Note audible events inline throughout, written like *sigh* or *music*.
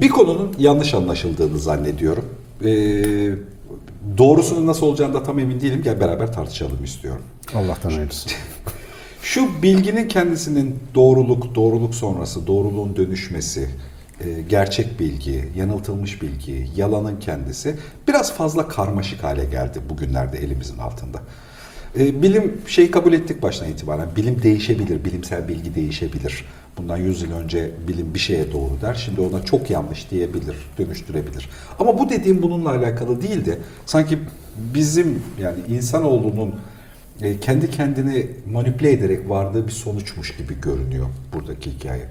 Bir konunun yanlış anlaşıldığını zannediyorum. Ee, doğrusunun nasıl olacağını da tam emin değilim. Gel beraber tartışalım istiyorum. Allah'tan hayırlısı. *laughs* Şu bilginin kendisinin doğruluk, doğruluk sonrası, doğruluğun dönüşmesi, e, gerçek bilgi, yanıltılmış bilgi, yalanın kendisi biraz fazla karmaşık hale geldi bugünlerde elimizin altında. E, Bilim şeyi kabul ettik baştan itibaren. Bilim değişebilir, bilimsel bilgi değişebilir. Bundan 100 yıl önce bilim bir şeye doğru der. Şimdi ona çok yanlış diyebilir, dönüştürebilir. Ama bu dediğim bununla alakalı değil de sanki bizim yani insanoğlunun e, kendi kendini manipüle ederek vardığı bir sonuçmuş gibi görünüyor buradaki hikaye.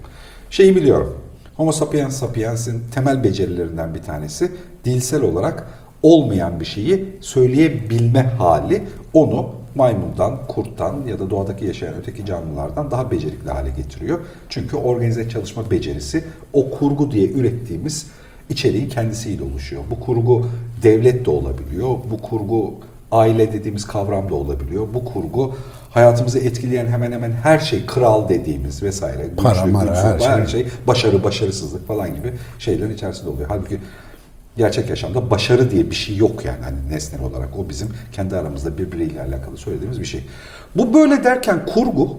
Şeyi biliyorum. Homo sapiens sapiens'in temel becerilerinden bir tanesi dilsel olarak olmayan bir şeyi söyleyebilme hali onu maymundan, kurttan ya da doğadaki yaşayan öteki canlılardan daha becerikli hale getiriyor. Çünkü organize çalışma becerisi o kurgu diye ürettiğimiz içeriğin kendisiyle oluşuyor. Bu kurgu devlet de olabiliyor. Bu kurgu aile dediğimiz kavram da olabiliyor. Bu kurgu hayatımızı etkileyen hemen hemen her şey kral dediğimiz vesaire. Para, güçlü, mara, güçsüz, her her şey. şey başarı, başarısızlık falan gibi şeylerin içerisinde oluyor. Halbuki gerçek yaşamda başarı diye bir şey yok yani hani nesnel olarak. O bizim kendi aramızda birbiriyle alakalı söylediğimiz bir şey. Bu böyle derken kurgu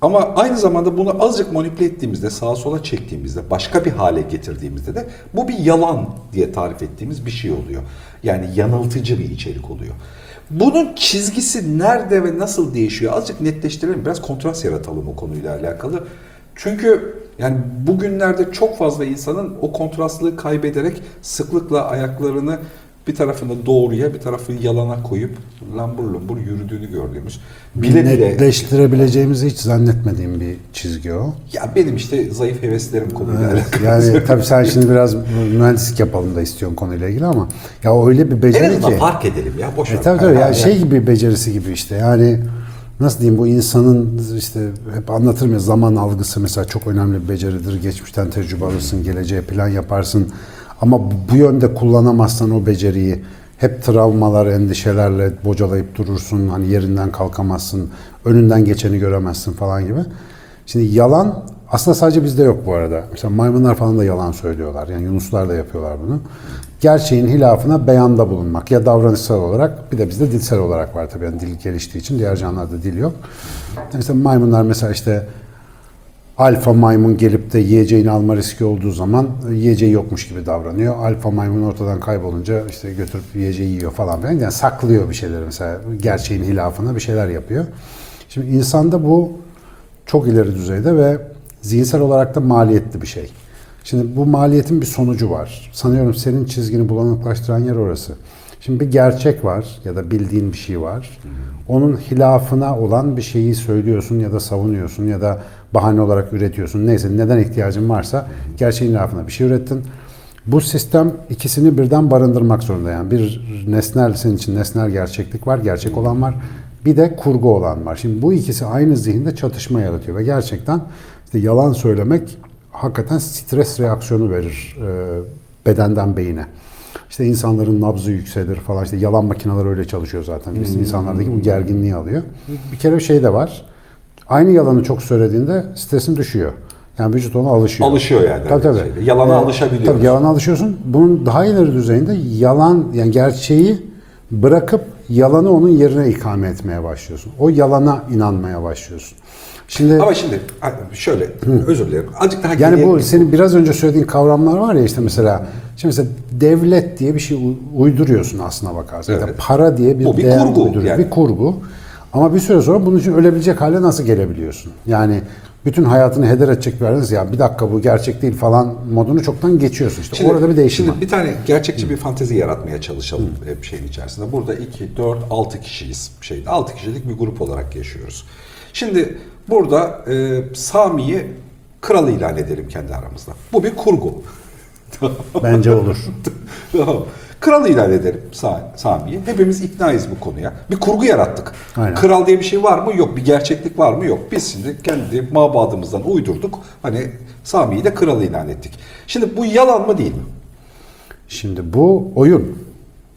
ama aynı zamanda bunu azıcık manipüle ettiğimizde, sağa sola çektiğimizde, başka bir hale getirdiğimizde de bu bir yalan diye tarif ettiğimiz bir şey oluyor. Yani yanıltıcı bir içerik oluyor. Bunun çizgisi nerede ve nasıl değişiyor? Azıcık netleştirelim, biraz kontrast yaratalım o konuyla alakalı. Çünkü yani bugünlerde çok fazla insanın o kontrastlığı kaybederek sıklıkla ayaklarını bir tarafını doğruya bir tarafını yalana koyup lambur lumbur yürüdüğünü gördüğümüz. Bile bile Netleştirebileceğimizi hiç zannetmediğim bir çizgi o. Ya benim işte zayıf heveslerim konuyla Evet, alakalı. yani *laughs* tabii sen şimdi biraz mühendislik yapalım da istiyorsun konuyla ilgili ama ya öyle bir beceri azından ki. fark edelim ya boş E tabii tabii Yani- yani şey gibi becerisi gibi işte yani nasıl diyeyim bu insanın işte hep anlatırım ya zaman algısı mesela çok önemli bir beceridir. Geçmişten tecrübe alırsın, geleceğe plan yaparsın. Ama bu- yönde kullanamazsan o beceriyi hep travmalar, endişelerle bocalayıp durursun. Hani yerinden kalkamazsın, önünden geçeni göremezsin falan gibi. Şimdi yalan aslında sadece bizde yok bu arada. Mesela maymunlar falan da yalan söylüyorlar. Yani yunuslar da yapıyorlar bunu. Gerçeğin hilafına beyanda bulunmak. Ya davranışsal olarak bir de bizde dilsel olarak var tabii. Yani dil geliştiği için diğer canlılarda dil yok. Mesela maymunlar mesela işte alfa maymun gelip de yiyeceğini alma riski olduğu zaman yiyeceği yokmuş gibi davranıyor. Alfa maymun ortadan kaybolunca işte götürüp yiyeceği yiyor falan filan. Yani saklıyor bir şeyleri mesela gerçeğin hilafına bir şeyler yapıyor. Şimdi insanda bu çok ileri düzeyde ve zihinsel olarak da maliyetli bir şey. Şimdi bu maliyetin bir sonucu var. Sanıyorum senin çizgini bulanıklaştıran yer orası. Şimdi bir gerçek var ya da bildiğin bir şey var. Onun hilafına olan bir şeyi söylüyorsun ya da savunuyorsun ya da bahane olarak üretiyorsun. Neyse neden ihtiyacın varsa gerçeğin hilafına bir şey ürettin. Bu sistem ikisini birden barındırmak zorunda yani. Bir nesnel senin için nesnel gerçeklik var, gerçek olan var. Bir de kurgu olan var. Şimdi bu ikisi aynı zihinde çatışma yaratıyor ve gerçekten işte yalan söylemek hakikaten stres reaksiyonu verir e, bedenden beyine. İşte insanların nabzı yükselir falan. İşte yalan makineler öyle çalışıyor zaten. Biz insanlardaki bu gerginliği alıyor. Bir kere şey de var. Aynı yalanı çok söylediğinde stresin düşüyor. Yani vücut ona alışıyor. Alışıyor yani. Tabii tabii. Şeyde. Yalana Ee, alışabiliyoruz. Tabii yalana alışıyorsun. Bunun daha ileri düzeyinde yalan yani gerçeği bırakıp yalanı onun yerine ikame etmeye başlıyorsun. O yalana inanmaya başlıyorsun. Şimdi Ama şimdi şöyle özür dilerim. Azıcık daha yani bu senin biraz önce söylediğin kavramlar var ya işte mesela şimdi mesela devlet diye bir şey uyduruyorsun aslına da Evet. para diye bir, Bu bir değer kurgu uyduruyor. yani. Bir kurgu. Ama bir süre sonra bunun için ölebilecek hale nasıl gelebiliyorsun? Yani bütün hayatını heder edecek bir ya bir dakika bu gerçek değil falan modunu çoktan geçiyorsun. İşte Şimdi- orada bir değişim şimdi var. bir tane gerçekçi bir fantezi yaratmaya çalışalım hep şeyin içerisinde. Burada 2, 4, 6 kişiyiz şeyde. 6 kişilik bir grup olarak yaşıyoruz. Şimdi burada e, Sami'yi kral ilan edelim kendi aramızda. Bu bir kurgu. Bence olur. *laughs* Tamam. Kral ilan edelim Sa- Sami'yi. Hepimiz iknayız bu konuya. Bir kurgu yarattık. Aynen. Kral diye bir şey var mı? Yok. Bir gerçeklik var mı? Yok. Biz şimdi kendi mabadımızdan uydurduk. Hani Sami'yi de kral ilan ettik. Şimdi bu yalan mı değil mi? Şimdi bu oyun.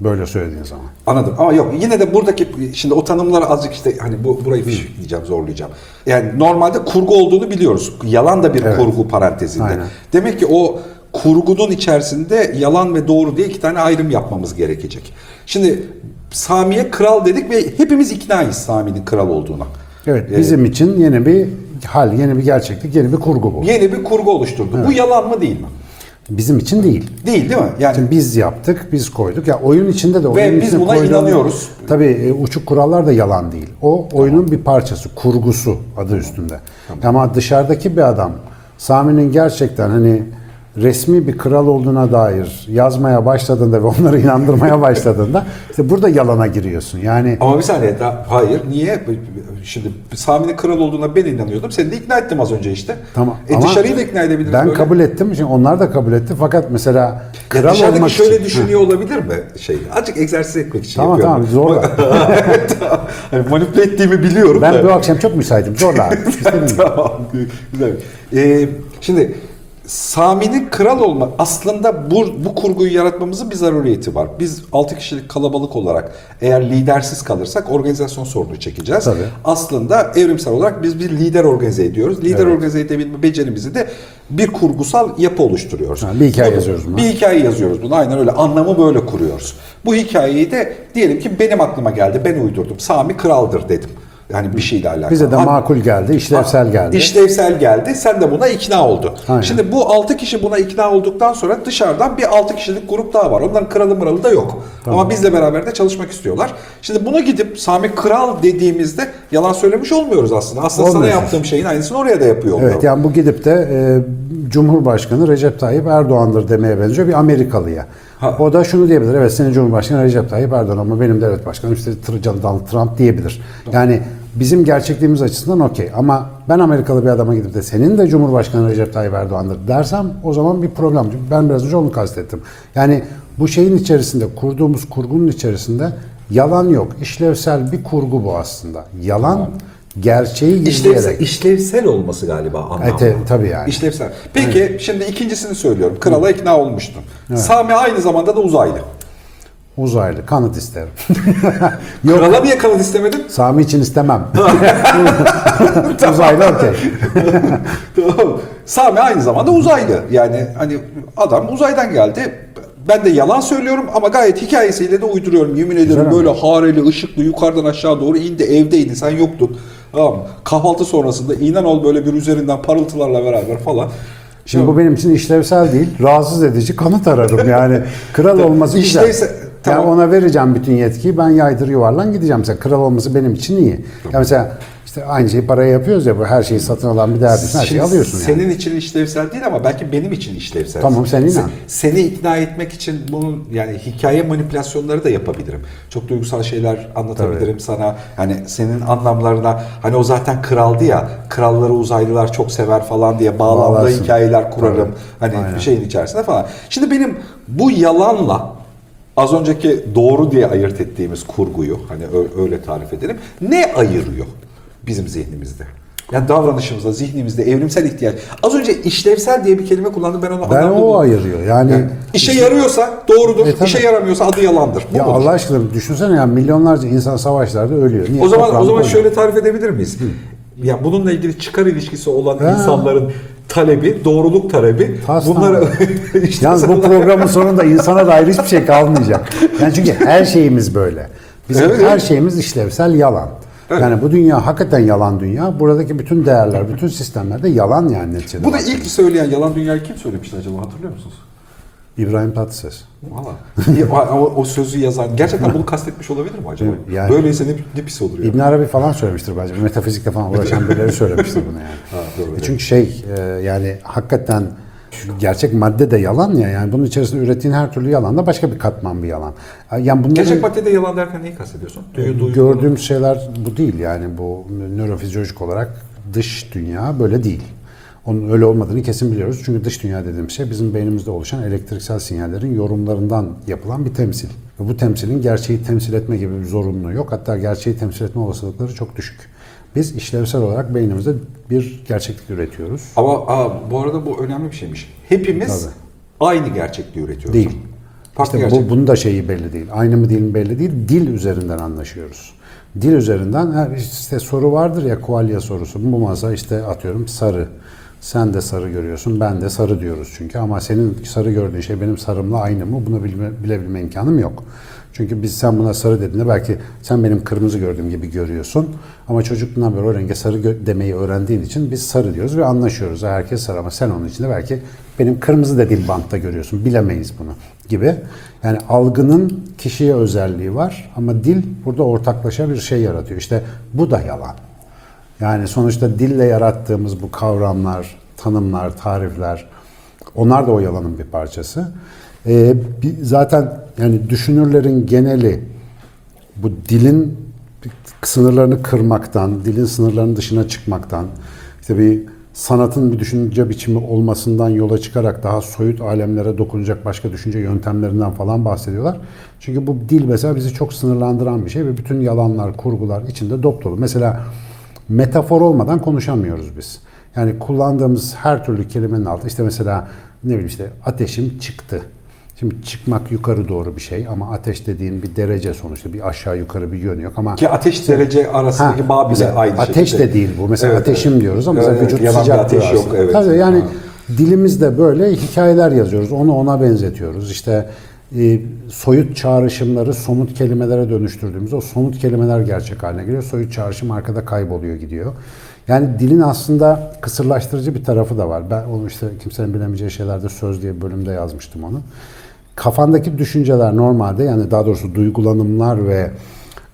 Böyle söylediğin zaman. Anladım ama yok yine de buradaki şimdi o tanımları azıcık işte hani bu burayı fişikleyeceğim zorlayacağım. Yani normalde kurgu olduğunu biliyoruz. Yalan da bir Evet. kurgu parantezinde. Aynen. Demek ki o kurgunun içerisinde yalan ve doğru diye iki tane ayrım yapmamız gerekecek. Şimdi Sami'ye kral dedik ve hepimiz iknayız Sami'nin kral olduğuna. Evet bizim için yeni bir hal, yeni bir gerçeklik, yeni bir kurgu bu. Yeni bir kurgu oluşturdu. Bu yalan mı değil mi? Bizim için değil. Değil değil mi? Yani Şimdi biz yaptık, biz koyduk. Ya oyun içinde de Ve oyun biz içine buna koyduğumuz- inanıyoruz. Tabii e, uçuk kurallar da yalan değil. O oyunun bir parçası, kurgusu adı üstünde. Ama dışarıdaki bir adam Sami'nin gerçekten hani resmi bir kral olduğuna dair yazmaya başladığında ve onları *laughs* inandırmaya başladığında işte burada yalana giriyorsun. Yani Ama bir saniye daha hayır. Niye? Şimdi Sami'nin kral olduğuna ben inanıyordum. Seni de ikna ettim az önce işte. Tamam. E ama dışarıyı da ikna edebiliriz Ben böyle. kabul ettim. Şimdi onlar da kabul etti. Fakat mesela kral Dışarıdaki olmak şöyle için. düşünüyor olabilir mi? Şey, azıcık egzersiz etmek için Tamam yapıyorum. tamam zorla. *laughs* Tamam. Hani manipüle ettiğimi biliyorum. ben da. bu akşam çok müsaitim. Zorla *laughs* tamam. Güzel. Ee, şimdi Sami'nin kral olma aslında bu, bu kurguyu yaratmamızın bir zaruriyeti var. Biz 6 kişilik kalabalık olarak eğer lidersiz kalırsak organizasyon sorunu çekeceğiz. Tabii. Aslında evrimsel olarak biz bir lider organize ediyoruz. Lider Evet. organize edebilme becerimizi de bir kurgusal yapı oluşturuyoruz. Ha, bir hikaye Bu- yazıyoruz buna. Bir hikaye yazıyoruz bunu. Aynen öyle. Anlamı böyle kuruyoruz. Bu hikayeyi de diyelim ki benim aklıma geldi. Ben uydurdum. Sami kraldır dedim. Yani bir şeyle alakalı. Bize de makul geldi, işlevsel geldi. İşlevsel geldi. Sen de buna ikna oldun. Aynen. Şimdi bu 6 kişi buna ikna olduktan sonra dışarıdan bir 6 kişilik grup daha var. Onların kralı mıralı da yok. Ama bizle beraber de çalışmak istiyorlar. Şimdi buna gidip Sami Kral dediğimizde yalan söylemiş olmuyoruz aslında. Aslında sana Olmuyoruz. yaptığım şeyin aynısını oraya da yapıyor oluyorum. Evet yani bu gidip de e, Cumhurbaşkanı Recep Tayyip Erdoğan'dır demeye benziyor bir Amerikalıya. Ha. O da şunu diyebilir. Evet senin Cumhurbaşkanı Recep Tayyip Erdoğan ama benim devlet başkanım işte Donald Trump diyebilir. Yani bizim gerçekliğimiz açısından okey. Ama ben Amerikalı bir adama gidip de senin de Cumhurbaşkanı Recep Tayyip Erdoğan'dır dersem o zaman bir problem. Ben biraz önce onu kastettim. Yani bu şeyin içerisinde kurduğumuz kurgunun içerisinde yalan yok. İşlevsel bir kurgu bu aslında. Yalan gerçeği İşlevsel, gizleyerek. işlevsel olması galiba anlamı. E, te- tabii yani. İşlevsel. Peki şimdi ikincisini söylüyorum. Krala ikna olmuştun. Sami aynı zamanda da uzaylı. Uzaylı. Kanıt isterim. *laughs* Krala niye kanıt istemedin? Sami için istemem. *laughs* Uzaylı okey. *laughs* Tamam. Sami aynı zamanda uzaylı. Yani hani adam uzaydan geldi. Ben de yalan söylüyorum ama gayet hikayesiyle de uyduruyorum. Yemin ederim ama. böyle hareli, ışıklı, yukarıdan aşağı doğru indi, evdeydi, sen yoktun. Tamam? Kahvaltı sonrasında inen ol böyle bir üzerinden parıltılarla beraber falan. Şimdi bu benim için işlevsel değil, rahatsız edici kanıt ararım yani. Kral olması güzel. İşlevsel- tamam. Yani ona vereceğim bütün yetkiyi, ben yaydır yuvarlan gideceğim. Mesela kral olması benim için iyi. Ya mesela işte aynı şeyi paraya yapıyoruz ya, bu her şeyi satın alan bir derdi. Her şeyi alıyorsun yani. Senin için işlevsel değil ama belki benim için işlevsel. Tamam, sen inan. Se- Seni ikna etmek için bunun yani hikaye manipülasyonları da yapabilirim. Çok duygusal şeyler anlatabilirim sana. Hani senin anlamlarına hani o zaten kraldı ya. Kralları uzaylılar çok sever falan diye bağlamda Bağlarsın. hikayeler kurarım. Tabii. Hani Aynen. bir şeyin içerisinde falan. Şimdi benim bu yalanla az önceki doğru diye ayırt ettiğimiz kurguyu hani öyle tarif edelim. Ne ayırıyor bizim zihnimizde? Yani davranışımızda, zihnimizde evrimsel ihtiyaç. Az önce işlevsel diye bir kelime kullandım. Ben onu Ben o buldum. ayırıyor. Yani, Yani işe yarıyorsa doğrudur. E, tabii. işe yaramıyorsa adı yalandır. Bu ya mudur? Allah aşkına düşünsene yani milyonlarca insan savaşlarda ölüyor. Niye? o zaman o zaman koyuyor. şöyle tarif edebilir miyiz? Ya bununla ilgili çıkar ilişkisi olan Ha. insanların talebi, doğruluk talebi. Tas bunları *laughs* işte Yalnız bu programın sonunda insana dair hiçbir şey kalmayacak. Yani çünkü her şeyimiz böyle. Bizim Evet, her evet. şeyimiz işlevsel yalan. Evet. Yani bu dünya hakikaten yalan dünya. Buradaki bütün değerler, bütün sistemler de yalan yani neticede. Bu da ilk söyleyen yalan dünyayı kim söylemişti acaba hatırlıyor musunuz? İbrahim Tatlıses. Valla. O, o- sözü yazan gerçekten bunu kastetmiş olabilir mi acaba? Yani- Böyleyse ne, ne pis olur ya. İbn Arabi falan söylemiştir bence. Metafizikle falan uğraşan birileri söylemiştir bunu yani. Doğru, E çünkü şey e, yani hakikaten gerçek madde de yalan ya yani bunun içerisinde ürettiğin her türlü yalan da başka bir katman bir yalan. Yani bunların Gerçek maddede yalan derken neyi kastediyorsun? Duyu, duyu, gördüğümüz şeyler bu değil yani bu nörofizyolojik olarak dış dünya böyle değil. Onun öyle olmadığını kesin biliyoruz. Çünkü dış dünya dediğim şey bizim beynimizde oluşan elektriksel sinyallerin yorumlarından yapılan bir temsil. Ve bu temsilin gerçeği temsil etme gibi bir zorunluluğu yok. Hatta gerçeği temsil etme olasılıkları çok düşük. Biz işlevsel olarak beynimizde bir gerçeklik üretiyoruz. Ama aa, bu arada bu önemli bir şeymiş. Hepimiz Tabii. aynı gerçekliği üretiyoruz. Değil. Farklı İşte gerçek. bu, bunun da şeyi belli değil. Aynı mı değil mi belli değil. Dil üzerinden anlaşıyoruz. Dil üzerinden işte soru vardır ya kualya sorusu. Bu masa işte atıyorum sarı. Sen de sarı görüyorsun, ben de sarı diyoruz çünkü. Ama senin sarı gördüğün şey benim sarımla aynı mı? Bunu bilme, bilebilme imkanım yok. Çünkü biz sen buna sarı dediğinde belki sen benim kırmızı gördüğüm gibi görüyorsun. Ama çocukluğundan beri o renge sarı demeyi öğrendiğin için biz sarı diyoruz ve anlaşıyoruz. Herkes sarı ama sen onun içinde belki benim kırmızı dediğim bantta görüyorsun. Bilemeyiz bunu gibi. Yani algının kişiye özelliği var ama dil burada ortaklaşa bir şey yaratıyor. İşte bu da yalan. Yani sonuçta dille yarattığımız bu kavramlar, tanımlar, tarifler onlar da o yalanın bir parçası. Ee, bir- zaten yani düşünürlerin geneli bu dilin sınırlarını kırmaktan, dilin sınırlarının dışına çıkmaktan, işte bir sanatın bir düşünce biçimi olmasından yola çıkarak daha soyut alemlere dokunacak başka düşünce yöntemlerinden falan bahsediyorlar. Çünkü bu dil mesela bizi çok sınırlandıran bir şey ve bütün yalanlar, kurgular içinde dop. Mesela metafor olmadan konuşamıyoruz biz. Yani kullandığımız her türlü kelimenin altı işte mesela ne bileyim işte ateşim çıktı. Şimdi çıkmak yukarı doğru bir şey ama ateş dediğin bir derece sonuçta bir aşağı yukarı bir yönü yok ama Ki ateş derece arasındaki Ha, bağ bile aynı ateş şekilde. de değil bu. Mesela Evet, ateşim evet. diyoruz ama Evet, mesela evet. vücut bir sıcaklığı ateş yok, evet. Tabii yani Ha. dilimizde böyle hikayeler yazıyoruz. Onu ona benzetiyoruz. İşte e, soyut çağrışımları somut kelimelere dönüştürdüğümüz o somut kelimeler gerçek haline geliyor. Soyut çağrışım arkada kayboluyor gidiyor. Yani dilin aslında kısırlaştırıcı bir tarafı da var. Ben onu işte kimsenin bilemeyeceği şeylerde söz diye bölümde yazmıştım onu. Kafandaki düşünceler normalde yani daha doğrusu duygulanımlar ve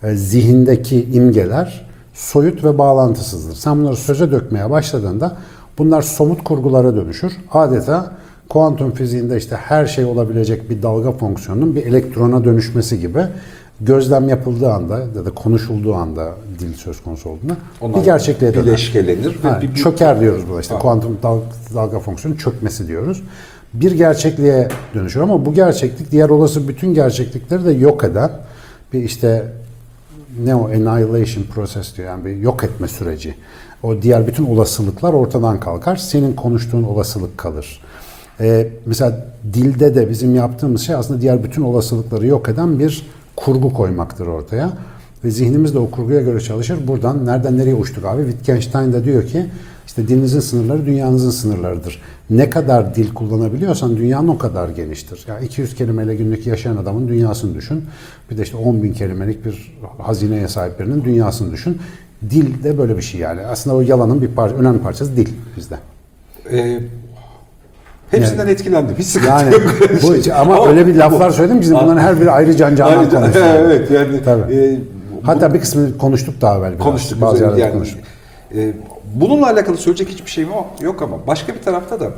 e, zihindeki imgeler soyut ve bağlantısızdır. Sen bunları söze dökmeye başladığında bunlar somut kurgulara dönüşür. Adeta kuantum fiziğinde işte her şey olabilecek bir dalga fonksiyonunun bir elektrona dönüşmesi gibi gözlem yapıldığı anda ya da konuşulduğu anda dil söz konusu olduğunda Onlar bir gerçekliğe döner. bileşkelenir ve Ha, bir- bir- çöker diyoruz buna işte Ha. kuantum dal- dalga fonksiyonu çökmesi diyoruz. Bir gerçekliğe dönüşür ama bu gerçeklik diğer olası bütün gerçeklikleri de yok eden bir işte ne o annihilation process diyor yani bir yok etme süreci. O diğer bütün olasılıklar ortadan kalkar. Senin konuştuğun olasılık kalır. Ee, mesela dilde de bizim yaptığımız şey aslında diğer bütün olasılıkları yok eden bir kurgu koymaktır ortaya. Ve zihnimiz de o kurguya göre çalışır. Buradan nereden nereye uçtuk abi? Wittgenstein de diyor ki işte dilinizin sınırları dünyanızın sınırlarıdır. Ne kadar dil kullanabiliyorsan dünyanın o kadar geniştir. Ya 200 kelimeyle günlük yaşayan adamın dünyasını düşün. Bir de işte 10 bin kelimelik bir hazineye sahip birinin dünyasını düşün. Dil de böyle bir şey yani. Aslında o yalanın bir parça, önemli parçası dil bizde. Ee, hepsinden etkilendim. Hiç sıkıntı Yani yok. bu ama, öyle bir laflar bu- söyledim ki bunların her biri ayrı can canan konusu. evet yani Tabii. e, Hatta bir kısmını konuştuk daha evvel. biraz. konuştuk. Bazı yerlerde yani, konuştuk. e, bununla alakalı söyleyecek hiçbir şeyim yok, ama başka bir tarafta da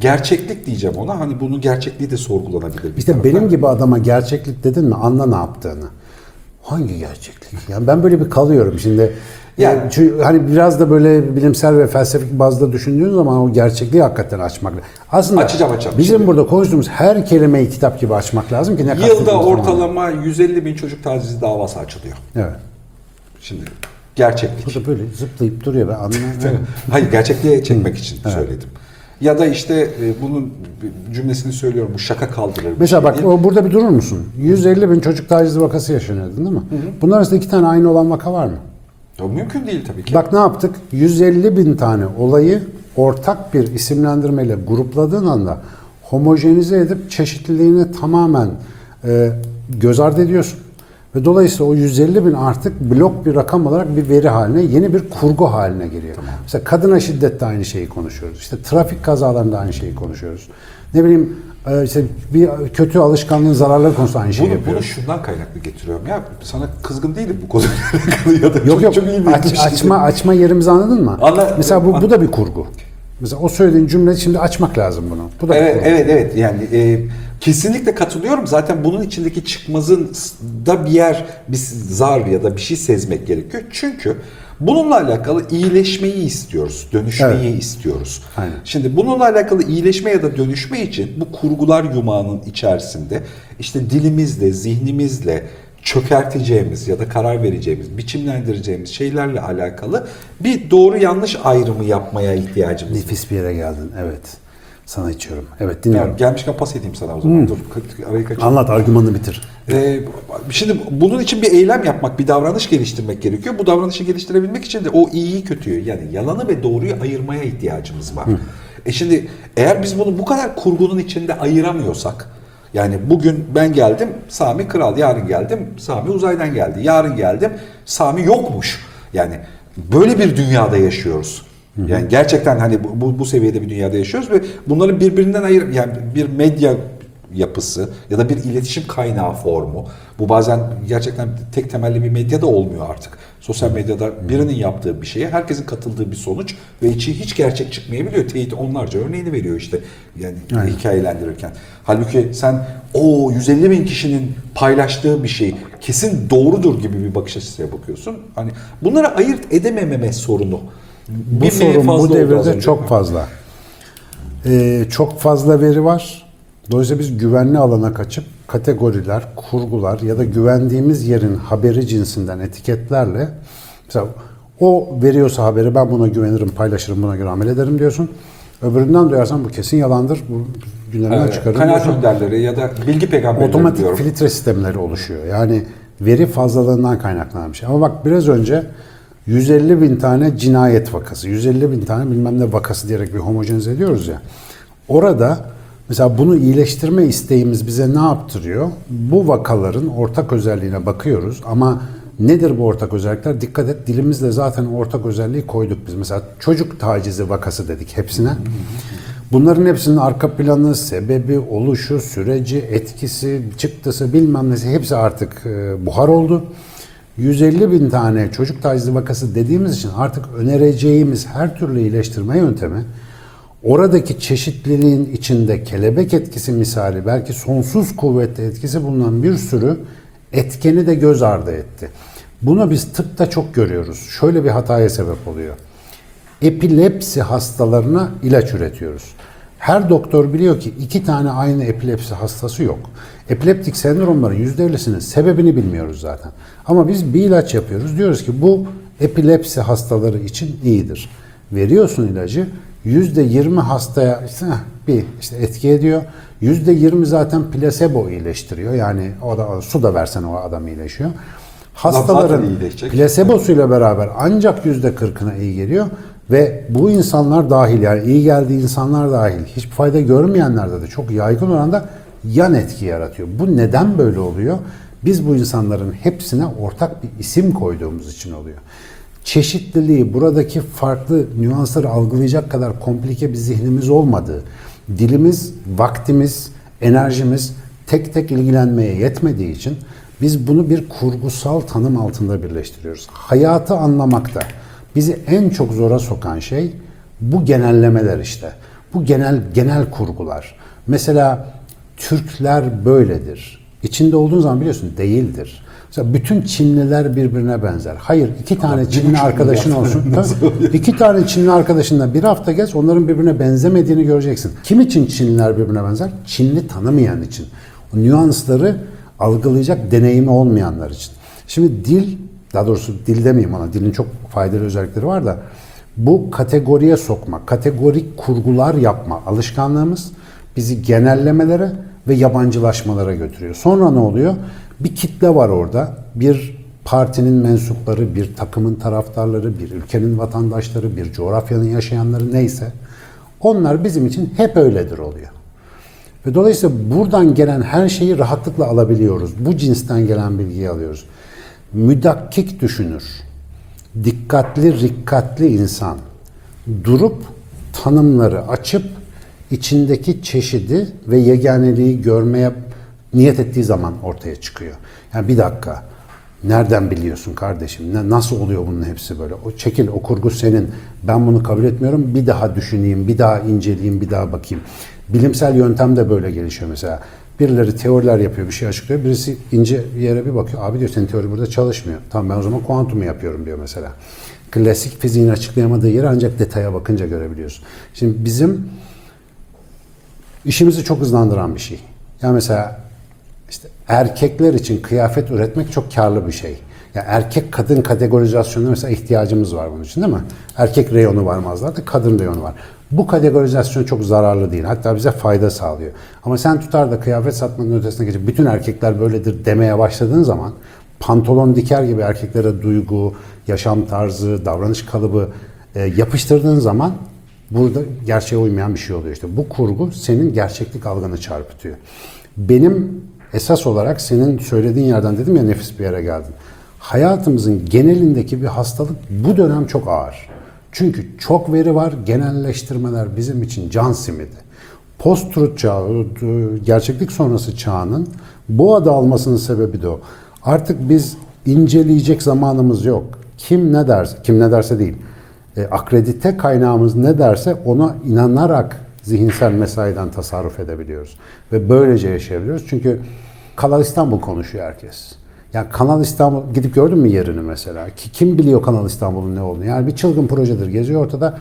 gerçeklik diyeceğim ona. Hani bunun gerçekliği de sorgulanabilir. İşte taraftan. benim gibi adama gerçeklik dedin mi anla ne yaptığını. Hangi gerçeklik? Yani ben böyle bir kalıyorum şimdi. Yani, Yani- çünkü hani biraz da böyle bilimsel ve felsefik bazda düşündüğün zaman o gerçekliği hakikaten açmak lazım. Aslında Açacağım, açacağım. bizim Şimdi- burada konuştuğumuz her kelimeyi kitap gibi açmak lazım ki ne Yılda ortalama 150 bin çocuk tacizi davası açılıyor. Evet. Şimdi gerçeklik. Bu da böyle zıplayıp duruyor ben anlamıyorum. Hayır gerçekliğe çekmek için söyledim. Ya da işte e, bunun cümlesini söylüyorum. Bu şaka kaldırır. Mesela şey bak o burada bir durur musun? 150 bin çocuk tacizi vakası yaşanıyor değil mi? Bunlar arasında iki tane aynı olan vaka var mı? Ya mümkün değil tabii ki. Bak ne yaptık? 150 bin tane olayı ortak bir isimlendirmeyle grupladığın anda homojenize edip çeşitliliğini tamamen e, göz ardı ediyorsun. Ve dolayısıyla o 150 bin artık blok bir rakam olarak bir veri haline, yeni bir kurgu haline geliyor. Mesela kadına şiddette aynı şeyi konuşuyoruz. İşte trafik kazalarında aynı şeyi konuşuyoruz. Ne bileyim e, işte bir kötü alışkanlığın zararları konusunda aynı şeyi Bunu, bunu yapıyoruz. şundan kaynaklı getiriyorum. Ya sana kızgın değilim bu konuyla alakalı ya da Yok çok, yok çok iyi bir Aç- şey. açma açma yerimizi anladın mı? Anla- Mesela bu, bu da bir kurgu. Mesela o söylediğin cümle şimdi açmak lazım bunu. Bu da Evet, evet evet yani e, kesinlikle katılıyorum. Zaten bunun içindeki çıkmazın da bir yer bir zar ya da bir şey sezmek gerekiyor. Çünkü bununla alakalı iyileşmeyi istiyoruz, dönüşmeyi istiyoruz. Aynen. Şimdi bununla alakalı iyileşme ya da dönüşme için bu kurgular yumağının içerisinde işte dilimizle, zihnimizle çökerteceğimiz ya da karar vereceğimiz, biçimlendireceğimiz şeylerle alakalı bir doğru yanlış ayrımı yapmaya ihtiyacımız var. Nefis bir yere geldin evet. Sana içiyorum. Evet dinliyorum. Tamam, gelmişken pas edeyim sana o zaman. Dur ka- arayı kaçırma. Anlat argümanını bitir. Ee, şimdi bunun için bir eylem yapmak, bir davranış geliştirmek gerekiyor. Bu davranışı geliştirebilmek için de o iyiyi kötüyü yani yalanı ve doğruyu ayırmaya ihtiyacımız var. E şimdi eğer biz bunu bu kadar kurgunun içinde ayıramıyorsak yani bugün ben geldim Sami kral, yarın geldim Sami uzaydan geldi, yarın geldim Sami yokmuş. Yani böyle bir dünyada yaşıyoruz. Yani gerçekten hani bu, bu, bu seviyede bir dünyada yaşıyoruz ve bunların birbirinden ayır yani bir medya yapısı ya da bir iletişim kaynağı formu. Bu bazen gerçekten tek temelli bir medya da olmuyor artık. Sosyal medyada birinin yaptığı bir şeye herkesin katıldığı bir sonuç ve içi hiç gerçek çıkmayabiliyor. Teyit onlarca örneğini veriyor işte yani Aynen. hikayelendirirken. Halbuki sen o 150 bin kişinin paylaştığı bir şey kesin doğrudur gibi bir bakış açısıyla bakıyorsun. Hani bunları ayırt edemememe sorunu. Bu Bilmeye sorun bu devirde çok fazla. Ee, çok fazla veri var. Dolayısıyla biz güvenli alana kaçıp kategoriler, kurgular ya da güvendiğimiz yerin haberi cinsinden etiketlerle mesela o veriyorsa haberi ben buna güvenirim, paylaşırım, buna göre amel ederim diyorsun. Öbüründen duyarsan bu kesin yalandır. Bu gündemden Evet, çıkarırım. Kanaat önderleri ya da bilgi peygamberleri Otomatik diyorum. filtre sistemleri oluşuyor. Yani veri fazlalığından kaynaklanan bir şey. Ama bak biraz önce 150 bin tane cinayet vakası, 150 bin tane bilmem ne vakası diyerek bir homojenize ediyoruz ya. Orada mesela bunu iyileştirme isteğimiz bize ne yaptırıyor? Bu vakaların ortak özelliğine bakıyoruz ama nedir bu ortak özellikler? Dikkat et dilimizle zaten ortak özelliği koyduk biz. Mesela çocuk tacizi vakası dedik hepsine. Bunların hepsinin arka planı, sebebi, oluşu, süreci, etkisi, çıktısı bilmem nesi hepsi artık e, buhar oldu. 150 bin tane çocuk tacizi vakası dediğimiz için artık önereceğimiz her türlü iyileştirme yöntemi oradaki çeşitliliğin içinde kelebek etkisi misali belki sonsuz kuvvetli etkisi bulunan bir sürü etkeni de göz ardı etti. Bunu biz tıpta çok görüyoruz. Şöyle bir hataya sebep oluyor epilepsi hastalarına ilaç üretiyoruz. Her doktor biliyor ki iki tane aynı epilepsi hastası yok. Epileptik sendromların %50'sinin sebebini bilmiyoruz zaten. Ama biz bir ilaç yapıyoruz. Diyoruz ki bu epilepsi hastaları için iyidir. Veriyorsun ilacı %20 hastaya işte bir işte etki ediyor. %20 zaten plasebo iyileştiriyor. Yani o da su da versen o adam iyileşiyor. Hastaların plasebosuyla beraber ancak yüzde kırkına iyi geliyor ve bu insanlar dahil yani iyi geldiği insanlar dahil hiçbir fayda görmeyenlerde de çok yaygın oranda yan etki yaratıyor. Bu neden böyle oluyor? Biz bu insanların hepsine ortak bir isim koyduğumuz için oluyor. Çeşitliliği, buradaki farklı nüansları algılayacak kadar komplike bir zihnimiz olmadığı, dilimiz, vaktimiz, enerjimiz tek tek ilgilenmeye yetmediği için biz bunu bir kurgusal tanım altında birleştiriyoruz. Hayatı anlamakta bizi en çok zora sokan şey bu genellemeler işte. Bu genel genel kurgular. Mesela Türkler böyledir. İçinde olduğun zaman biliyorsun değildir. Mesela bütün Çinliler birbirine benzer. Hayır iki tane Çinli arkadaşın olsun. *laughs* İki tane Çinli arkadaşınla bir hafta gez onların birbirine benzemediğini göreceksin. Kim için Çinliler birbirine benzer? Çinli tanımayan için. O nüansları algılayacak deneyimi olmayanlar için. Şimdi dil, daha doğrusu dil demeyeyim ona, dilin çok faydalı özellikleri var da bu kategoriye sokma, kategorik kurgular yapma alışkanlığımız bizi genellemelere ve yabancılaşmalara götürüyor. Sonra ne oluyor? Bir kitle var orada. Bir partinin mensupları, bir takımın taraftarları, bir ülkenin vatandaşları, bir coğrafyanın yaşayanları neyse onlar bizim için hep öyledir oluyor. Ve dolayısıyla buradan gelen her şeyi rahatlıkla alabiliyoruz. Bu cinsten gelen bilgiyi alıyoruz. Müdakkik düşünür. Dikkatli, rikkatli insan durup tanımları açıp içindeki çeşidi ve yeganeliği görmeye niyet ettiği zaman ortaya çıkıyor. Yani bir dakika nereden biliyorsun kardeşim? Ne, nasıl oluyor bunun hepsi böyle? O çekil o kurgu senin. Ben bunu kabul etmiyorum. Bir daha düşüneyim, bir daha inceleyeyim, bir daha bakayım. Bilimsel yöntem de böyle gelişiyor mesela. Birileri teoriler yapıyor, bir şey açıklıyor. Birisi ince bir yere bir bakıyor. Abi diyor senin teori burada çalışmıyor. Tamam ben o zaman kuantumu yapıyorum diyor mesela. Klasik fiziğin açıklayamadığı yeri ancak detaya bakınca görebiliyorsun. Şimdi bizim işimizi çok hızlandıran bir şey. Yani mesela işte erkekler için kıyafet üretmek çok karlı bir şey. Ya erkek kadın kategorizasyonuna mesela ihtiyacımız var bunun için değil mi? Erkek reyonu var mağazalarda, kadın reyonu var. Bu kategorizasyon çok zararlı değil. Hatta bize fayda sağlıyor. Ama sen tutar da kıyafet satmanın ötesine geçip bütün erkekler böyledir demeye başladığın zaman pantolon diker gibi erkeklere duygu, yaşam tarzı, davranış kalıbı e, yapıştırdığın zaman burada gerçeğe uymayan bir şey oluyor işte. Bu kurgu senin gerçeklik algını çarpıtıyor. Benim esas olarak senin söylediğin yerden dedim ya nefis bir yere geldin. Hayatımızın genelindeki bir hastalık bu dönem çok ağır. Çünkü çok veri var, genelleştirmeler bizim için can simidi. Post-truth çağı, gerçeklik sonrası çağının bu adı almasının sebebi de o. Artık biz inceleyecek zamanımız yok. Kim ne derse, kim ne derse değil. E, akredite kaynağımız ne derse ona inanarak zihinsel mesaiden tasarruf edebiliyoruz. Ve böylece yaşayabiliyoruz. Çünkü Kanal İstanbul konuşuyor herkes. Yani Kanal İstanbul gidip gördün mü yerini mesela? Ki kim biliyor Kanal İstanbul'un ne olduğunu? Yani bir çılgın projedir. Geziyor ortada.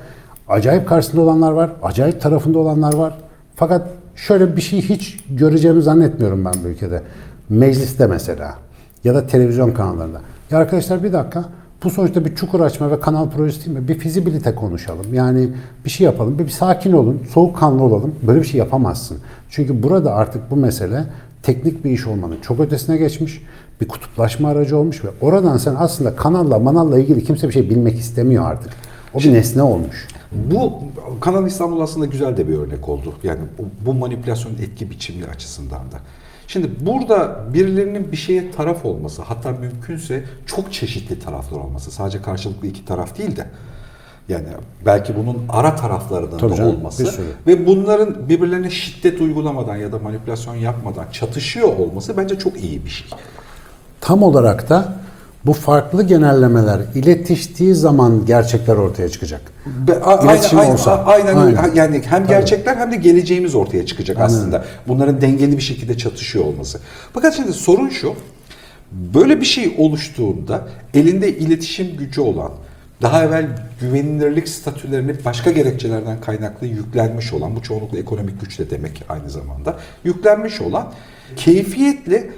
Acayip karşısında olanlar var. Acayip tarafında olanlar var. Fakat şöyle bir şey hiç göreceğimi zannetmiyorum ben bu ülkede. Mecliste mesela ya da televizyon kanallarında. Ya arkadaşlar bir dakika bu sonuçta bir çukur açma ve kanal projesi değil mi? Bir fizibilite konuşalım. Yani bir şey yapalım. Bir, bir sakin olun. Soğukkanlı olalım. Böyle bir şey yapamazsın. Çünkü burada artık bu mesele teknik bir iş olmanın çok ötesine geçmiş. Bir kutuplaşma aracı olmuş ve oradan sen aslında kanalla manalla ilgili kimse bir şey bilmek istemiyor artık. O bir nesne olmuş. Bu Kanal İstanbul aslında güzel de bir örnek oldu. Yani bu, bu manipülasyonun etki biçimi açısından da. Şimdi burada birilerinin bir şeye taraf olması, hatta mümkünse çok çeşitli taraflar olması, sadece karşılıklı iki taraf değil de yani belki bunun ara taraflarının Tabii da canım, olması ve bunların birbirlerine şiddet uygulamadan ya da manipülasyon yapmadan çatışıyor olması bence çok iyi bir şey. Tam olarak da bu farklı genellemeler iletiştiği zaman gerçekler ortaya çıkacak. Be- a- İletişim aynen, olsa. aynen, aynen yani hem gerçekler hem de geleceğimiz ortaya çıkacak Aynen. aslında. Bunların dengeli bir şekilde çatışıyor olması. Fakat şimdi sorun şu. Böyle bir şey oluştuğunda elinde iletişim gücü olan, daha evvel güvenilirlik statülerini başka gerekçelerden kaynaklı yüklenmiş olan, bu çoğunlukla ekonomik güç de demek aynı zamanda, yüklenmiş olan keyfiyetle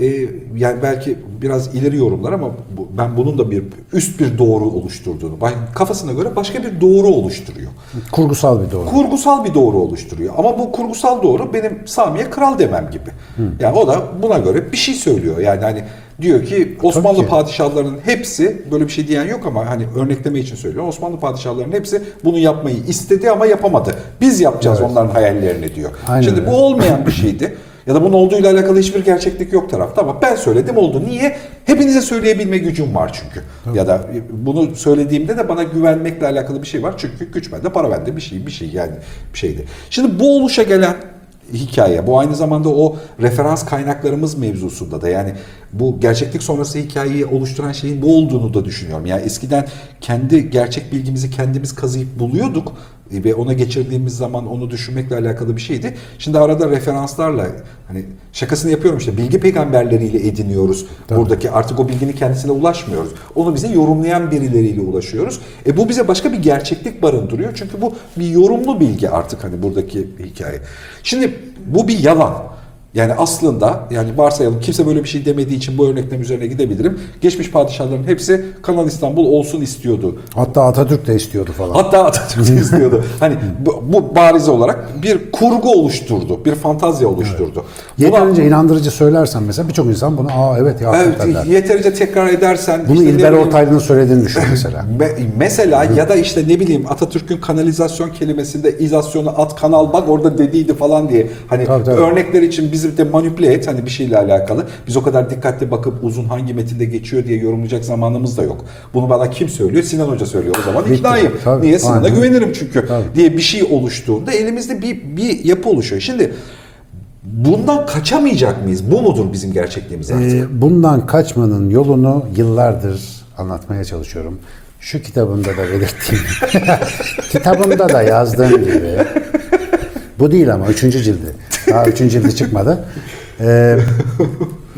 e, yani belki biraz ileri yorumlar ama bu, ben bunun da bir üst bir doğru oluşturduğunu, kafasına göre başka bir doğru oluşturuyor. Kurgusal bir doğru. Kurgusal bir doğru oluşturuyor. Ama bu kurgusal doğru benim Sami'ye kral demem gibi. Yani o da buna göre bir şey söylüyor. Yani hani diyor ki Osmanlı ki. padişahlarının hepsi böyle bir şey diyen yok ama hani örnekleme için söylüyorum. Osmanlı padişahlarının hepsi bunu yapmayı istedi ama yapamadı. Biz yapacağız Evet. onların hayallerini diyor. Aynen Şimdi öyle. bu olmayan bir şeydi. *laughs* Ya da bunun olduğuyla alakalı hiçbir gerçeklik yok tarafta ama ben söyledim oldu. Niye? Hepinize söyleyebilme gücüm var çünkü. Ya da bunu söylediğimde de bana güvenmekle alakalı bir şey var. Çünkü güç bende, para bende bir şey, bir şey yani bir şeydi. Şimdi bu oluşa gelen hikaye. Bu aynı zamanda o referans kaynaklarımız mevzusunda da yani bu gerçeklik sonrası hikayeyi oluşturan şeyin bu olduğunu da düşünüyorum. Yani eskiden kendi gerçek bilgimizi kendimiz kazıyıp buluyorduk ve ona geçirdiğimiz zaman onu düşünmekle alakalı bir şeydi. Şimdi arada referanslarla hani şakasını yapıyorum işte bilgi peygamberleriyle ediniyoruz. Buradaki artık o bilginin kendisine ulaşmıyoruz. Onu bize yorumlayan birileriyle ulaşıyoruz. E bu bize başka bir gerçeklik barındırıyor. Çünkü bu bir yorumlu bilgi artık hani buradaki hikaye. Şimdi bu bir yalan. Yani aslında yani varsayalım kimse böyle bir şey demediği için bu örneklem üzerine gidebilirim. Geçmiş padişahların hepsi Kanal İstanbul olsun istiyordu. Hatta Atatürk de istiyordu falan. Hatta Atatürk de istiyordu. *laughs* Hani bu, bu bariz olarak bir kurgu oluşturdu, bir fantazya oluşturdu. Buna- Yeterince inandırıcı söylersen mesela birçok insan bunu aa evet ya der. Evet, yeterince tekrar edersen Bunu işte İlber Ortaylı'nın söylediğini düşün *laughs* mesela. me- mesela ya da işte ne bileyim Atatürk'ün kanalizasyon kelimesinde izasyonu at kanal bak orada dediydi falan diye hani Tabii, tabii. örnekler için bizi de manipüle et hani bir şeyle alakalı. Biz o kadar dikkatli bakıp uzun hangi metinde geçiyor diye yorumlayacak zamanımız da yok. Bunu bana kim söylüyor? Sinan Hoca söylüyor. O zaman iknayım. Tabii, Niye? Sinan'a aynen. güvenirim çünkü Tabii. diye bir şey oluştuğunda elimizde bir, bir yapı oluşuyor. Şimdi bundan kaçamayacak mıyız? Bu mudur bizim gerçekliğimiz artık? Ee, bundan kaçmanın yolunu yıllardır anlatmaya çalışıyorum. Şu kitabımda da belirttiğim, *laughs* kitabımda da yazdığım gibi, bu değil ama üçüncü cildi, daha üçüncü cildi çıkmadı. Ee,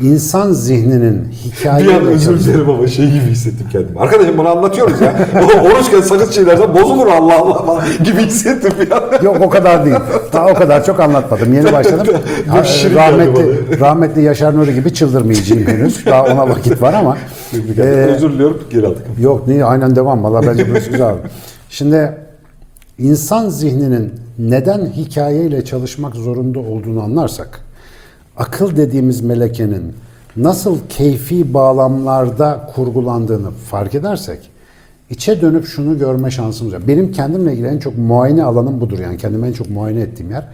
insan zihninin hikaye Bir an özür dilerim ama şey gibi hissettim kendimi. Arkadaşım bunu anlatıyoruz ya. *laughs* Oruçken sakız çiğnersen bozulur Allah Allah falan gibi hissettim ya. Yok o kadar değil. Daha o kadar çok anlatmadım. Yeni başladım. Ha, rahmetli, rahmetli Yaşar Nuri gibi çıldırmayacağım henüz. Daha ona vakit var ama. Ee, özür diliyorum geri aldık. Yok niye aynen devam. Valla bence burası güzel. Şimdi insan zihninin neden hikayeyle çalışmak zorunda olduğunu anlarsak, akıl dediğimiz melekenin nasıl keyfi bağlamlarda kurgulandığını fark edersek, içe dönüp şunu görme şansımız var. Benim kendimle ilgili en çok muayene alanım budur yani kendimi en çok muayene ettiğim yer.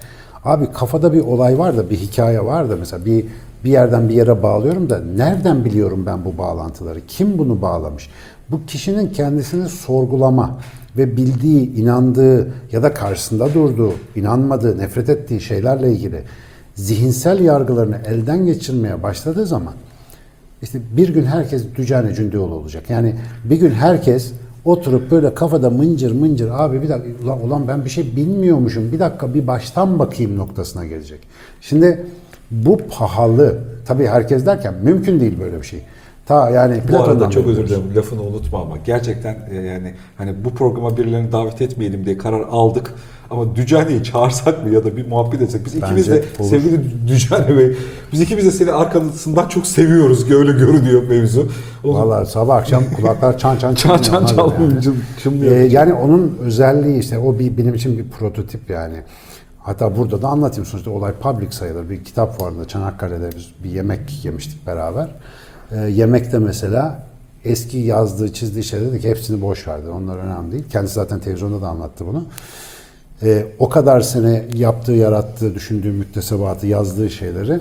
Abi kafada bir olay var da bir hikaye var da mesela bir bir yerden bir yere bağlıyorum da nereden biliyorum ben bu bağlantıları? Kim bunu bağlamış? Bu kişinin kendisini sorgulama ve bildiği, inandığı ya da karşısında durduğu, inanmadığı, nefret ettiği şeylerle ilgili zihinsel yargılarını elden geçirmeye başladığı zaman işte bir gün herkes Dücane Cündioğlu olacak. Yani bir gün herkes oturup böyle kafada mıncır mıncır abi bir dakika ulan, ulan ben bir şey bilmiyormuşum bir dakika bir baştan bakayım noktasına gelecek. Şimdi bu pahalı. Tabii herkes derken mümkün değil böyle bir şey. Ta yani Bu Platon'dan arada çok özür dilerim lafını unutma ama gerçekten e, yani hani bu programa birilerini davet etmeyelim diye karar aldık. Ama Dücane'yi çağırsak mı ya da bir muhabbet etsek biz ikimiz de Bence olur. sevgili Dücane Bey biz ikimiz de seni arkasından çok seviyoruz öyle görünüyor mevzu. O zaman- Vallahi sabah akşam *laughs* kulaklar çan çan Çan çan çalmıyor, Yani. Ee, yani onun özelliği işte o bir benim için bir prototip yani. Hatta burada da anlatayım sonuçta olay public sayılır. Bir kitap fuarında Çanakkale'de biz bir yemek yemiştik beraber. Ee, yemekte mesela eski yazdığı çizdiği şeyler dedik hepsini boş verdi. Onlar önemli değil. Kendisi zaten televizyonda da anlattı bunu. Ee, o kadar sene yaptığı, yarattığı, düşündüğü müktesebatı, yazdığı şeyleri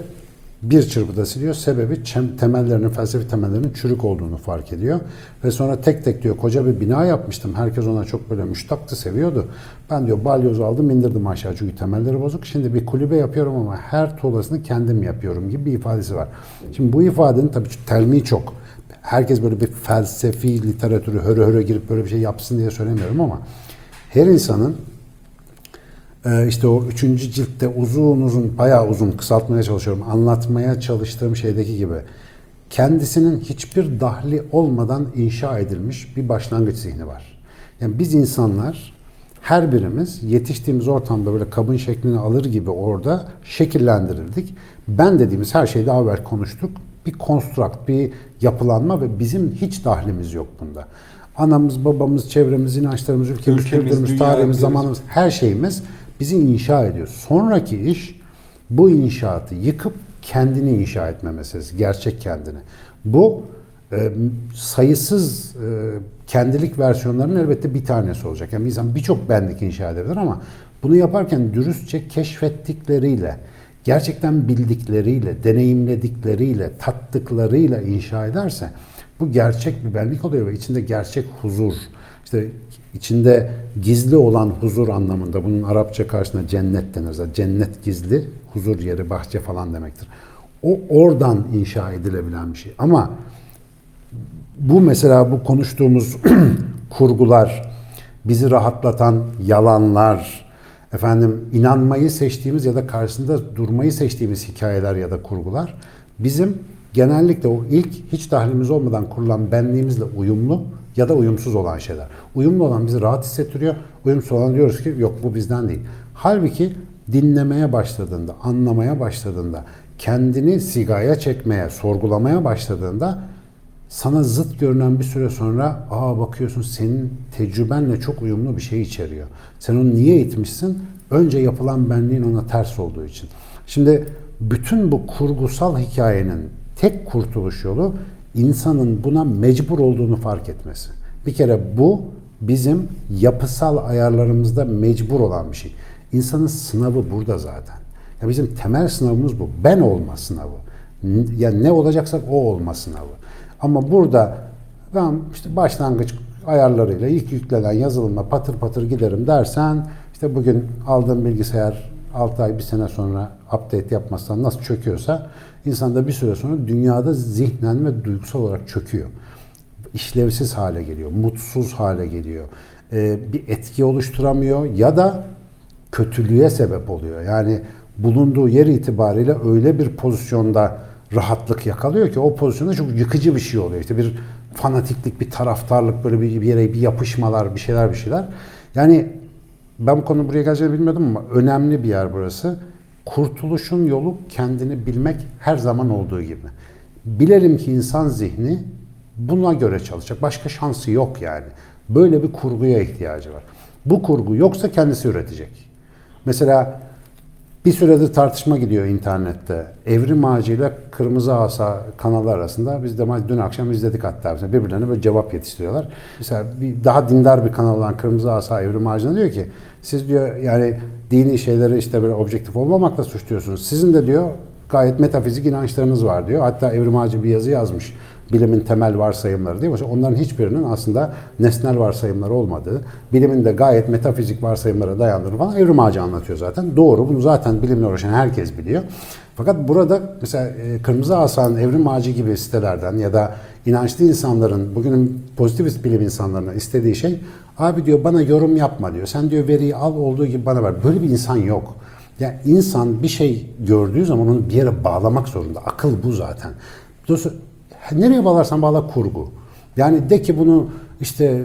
bir çırpıda siliyor. Sebebi temellerinin, felsefi temellerinin çürük olduğunu fark ediyor. Ve sonra tek tek diyor koca bir bina yapmıştım. Herkes ona çok böyle müştaktı, seviyordu. Ben diyor balyozu aldım indirdim aşağı çünkü temelleri bozuk. Şimdi bir kulübe yapıyorum ama her tuğlasını kendim yapıyorum gibi bir ifadesi var. Şimdi bu ifadenin tabii telmi çok. Herkes böyle bir felsefi literatürü höre höre girip böyle bir şey yapsın diye söylemiyorum ama her insanın işte o üçüncü ciltte uzun uzun, bayağı uzun kısaltmaya çalışıyorum. Anlatmaya çalıştığım şeydeki gibi kendisinin hiçbir dahli olmadan inşa edilmiş bir başlangıç zihni var. Yani biz insanlar her birimiz yetiştiğimiz ortamda böyle kabın şeklini alır gibi orada şekillendirildik. Ben dediğimiz her şeyi daha evvel konuştuk. Bir konstrakt, bir yapılanma ve bizim hiç dahlimiz yok bunda. Anamız, babamız, çevremiz, inançlarımız, ülkemiz, Ülkemiz, kültürümüz, tarihimiz, zamanımız, her şeyimiz bizi inşa ediyor. Sonraki iş bu inşaatı yıkıp kendini inşa etme meselesi, gerçek kendini. Bu e, sayısız e, kendilik versiyonlarının elbette bir tanesi olacak. Yani insan birçok benlik inşa edebilir ama bunu yaparken dürüstçe keşfettikleriyle, gerçekten bildikleriyle, deneyimledikleriyle, tattıklarıyla inşa ederse bu gerçek bir benlik oluyor ve içinde gerçek huzur, işte içinde gizli olan huzur anlamında bunun Arapça karşısında cennet denir. Cennet gizli, huzur yeri, bahçe falan demektir. O oradan inşa edilebilen bir şey. Ama bu mesela bu konuştuğumuz *clears throat* kurgular, bizi rahatlatan yalanlar, efendim inanmayı seçtiğimiz ya da karşısında durmayı seçtiğimiz hikayeler ya da kurgular bizim genellikle o ilk hiç dahlimiz olmadan kurulan benliğimizle uyumlu ya da uyumsuz olan şeyler. Uyumlu olan bizi rahat hissettiriyor. Uyumsuz olan diyoruz ki yok bu bizden değil. Halbuki dinlemeye başladığında, anlamaya başladığında, kendini sigaya çekmeye, sorgulamaya başladığında sana zıt görünen bir süre sonra aa bakıyorsun senin tecrübenle çok uyumlu bir şey içeriyor. Sen onu niye itmişsin? Önce yapılan benliğin ona ters olduğu için. Şimdi bütün bu kurgusal hikayenin tek kurtuluş yolu insanın buna mecbur olduğunu fark etmesi. Bir kere bu bizim yapısal ayarlarımızda mecbur olan bir şey. İnsanın sınavı burada zaten. Ya bizim temel sınavımız bu. Ben olma sınavı. Ya ne olacaksak o olma sınavı. Ama burada ben işte başlangıç ayarlarıyla ilk yüklenen yazılımla patır patır giderim dersen işte bugün aldığım bilgisayar 6 ay bir sene sonra update yapmazsan nasıl çöküyorsa insan da bir süre sonra dünyada zihnen ve duygusal olarak çöküyor. İşlevsiz hale geliyor, mutsuz hale geliyor. Ee, bir etki oluşturamıyor ya da kötülüğe sebep oluyor. Yani bulunduğu yer itibariyle öyle bir pozisyonda rahatlık yakalıyor ki o pozisyonda çok yıkıcı bir şey oluyor. İşte bir fanatiklik, bir taraftarlık, böyle bir, yere bir yapışmalar, bir şeyler bir şeyler. Yani ben bu konu buraya geleceğini bilmiyordum ama önemli bir yer burası. Kurtuluşun yolu kendini bilmek her zaman olduğu gibi. Bilelim ki insan zihni buna göre çalışacak. Başka şansı yok yani. Böyle bir kurguya ihtiyacı var. Bu kurgu yoksa kendisi üretecek. Mesela bir süredir tartışma gidiyor internette. Evrim Ağacı ile Kırmızı Asa kanalı arasında. Biz de dün akşam izledik hatta. Mesela birbirlerine böyle cevap yetiştiriyorlar. Mesela bir daha dindar bir kanal olan Kırmızı Asa Evrim Ağacı'na diyor ki siz diyor yani dini şeyleri işte böyle objektif olmamakla suçluyorsunuz. Sizin de diyor gayet metafizik inançlarınız var diyor. Hatta Evrim Ağacı bir yazı yazmış. Bilimin temel varsayımları diye. Onların hiçbirinin aslında nesnel varsayımları olmadığı, bilimin de gayet metafizik varsayımlara dayandığını falan Evrim Ağacı anlatıyor zaten. Doğru. Bunu zaten bilimle uğraşan herkes biliyor. Fakat burada mesela e, Kırmızı Asa'nın Evrim Ağacı gibi sitelerden ya da inançlı insanların, bugünün pozitivist bilim insanlarına istediği şey abi diyor bana yorum yapma diyor. Sen diyor veriyi al olduğu gibi bana ver. Böyle bir insan yok. Yani insan bir şey gördüğü zaman onu bir yere bağlamak zorunda. Akıl bu zaten. Dolayısıyla nereye bağlarsan bağla kurgu. Yani de ki bunu işte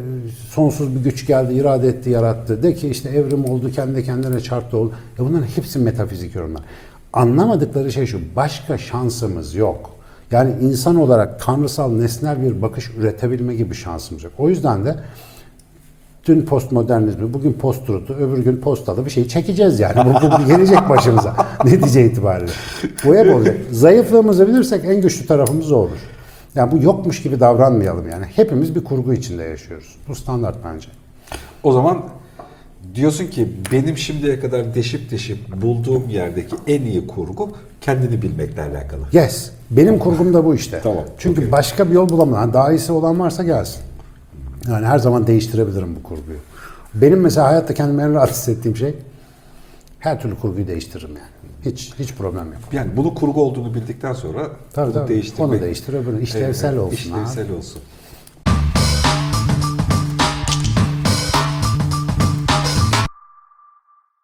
sonsuz bir güç geldi, irade etti, yarattı. De ki işte evrim oldu, kendi kendine çarptı oldu. Ya bunların hepsi metafizik yorumlar. Anlamadıkları şey şu, başka şansımız yok. Yani insan olarak tanrısal, nesnel bir bakış üretebilme gibi şansımız yok. O yüzden de Dün postmodernizmi, bugün post-truth'u, öbür gün postalı bir şey çekeceğiz yani. Bu, bu gelecek başımıza *laughs* netice itibariyle. Bu hep olacak. Zayıflığımızı bilirsek en güçlü tarafımız o olur. Yani bu yokmuş gibi davranmayalım yani. Hepimiz bir kurgu içinde yaşıyoruz. Bu standart bence. O zaman diyorsun ki benim şimdiye kadar deşip deşip bulduğum yerdeki en iyi kurgu kendini bilmekle alakalı. Yes. Benim kurgum da bu işte. Tamam, Çünkü okey. başka bir yol bulamadım. Yani daha iyisi olan varsa gelsin. Yani her zaman değiştirebilirim bu kurguyu. Benim mesela hayatta kendimi en rahat hissettiğim şey her türlü kurguyu değiştiririm yani. Hiç hiç problem yok. Yani bunu kurgu olduğunu bildikten sonra Tabii bunu tabii. değiştirmek. Onu değiştir, öbürünü. İşlevsel olsun İşlevsel olsun.